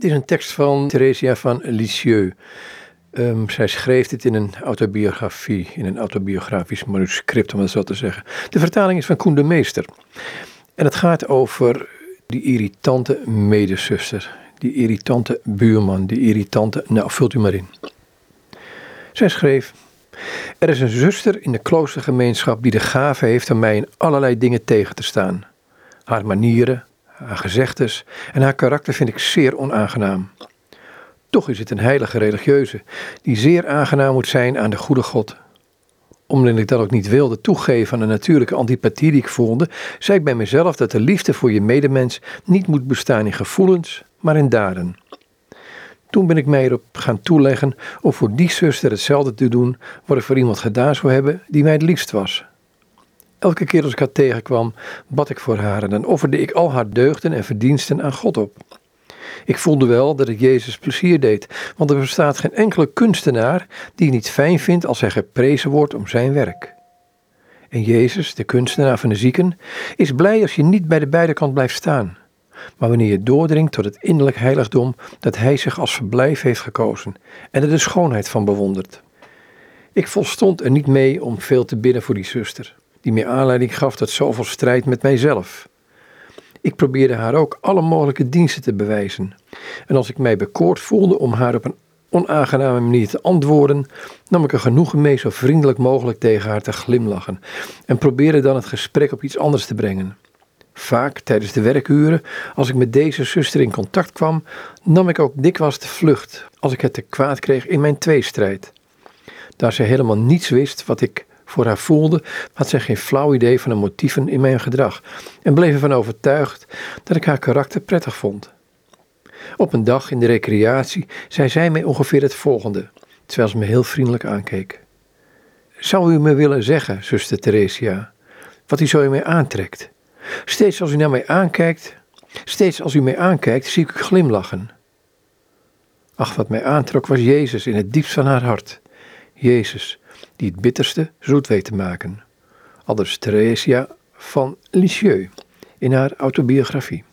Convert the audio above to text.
Dit is een tekst van Theresia van Lisieux. Um, zij schreef dit in een autobiografie, in een autobiografisch manuscript, om het zo te zeggen. De vertaling is van Koen de Meester. En het gaat over die irritante medezuster, die irritante buurman, die irritante. Nou, vult u maar in. Zij schreef. Er is een zuster in de kloostergemeenschap die de gave heeft om mij in allerlei dingen tegen te staan. Haar manieren, haar gezegdes en haar karakter vind ik zeer onaangenaam. Toch is het een heilige religieuze, die zeer aangenaam moet zijn aan de goede God. Omdat ik dat ook niet wilde toegeven aan de natuurlijke antipathie die ik voelde, zei ik bij mezelf dat de liefde voor je medemens niet moet bestaan in gevoelens, maar in daden. Toen ben ik mij erop gaan toeleggen om voor die zuster hetzelfde te doen wat ik voor iemand gedaan zou hebben die mij het liefst was. Elke keer als ik haar tegenkwam, bad ik voor haar en dan offerde ik al haar deugden en verdiensten aan God op. Ik voelde wel dat ik Jezus plezier deed, want er bestaat geen enkele kunstenaar die het niet fijn vindt als hij geprezen wordt om zijn werk. En Jezus, de kunstenaar van de zieken, is blij als je niet bij de beide kant blijft staan, maar wanneer je doordringt tot het innerlijk heiligdom dat hij zich als verblijf heeft gekozen en er de schoonheid van bewondert. Ik volstond er niet mee om veel te bidden voor die zuster die mij aanleiding gaf tot zoveel strijd met mijzelf. Ik probeerde haar ook alle mogelijke diensten te bewijzen. En als ik mij bekoord voelde om haar op een onaangename manier te antwoorden, nam ik er genoegen mee zo vriendelijk mogelijk tegen haar te glimlachen en probeerde dan het gesprek op iets anders te brengen. Vaak tijdens de werkuren, als ik met deze zuster in contact kwam, nam ik ook dikwijls de vlucht als ik het te kwaad kreeg in mijn tweestrijd. Daar zij helemaal niets wist wat ik voor haar voelde, had zij geen flauw idee van de motieven in mijn gedrag en bleef ervan overtuigd dat ik haar karakter prettig vond. Op een dag in de recreatie zei zij mij ongeveer het volgende, terwijl ze me heel vriendelijk aankeek. Zou u me willen zeggen, zuster Theresia, wat u zo in mij aantrekt? Steeds als u naar mij aankijkt, steeds als u mij aankijkt, zie ik u glimlachen. Ach, wat mij aantrok was Jezus in het diepst van haar hart. Jezus, die het bitterste zoet weet te maken. Aldus Theresia van Lisieux in haar autobiografie.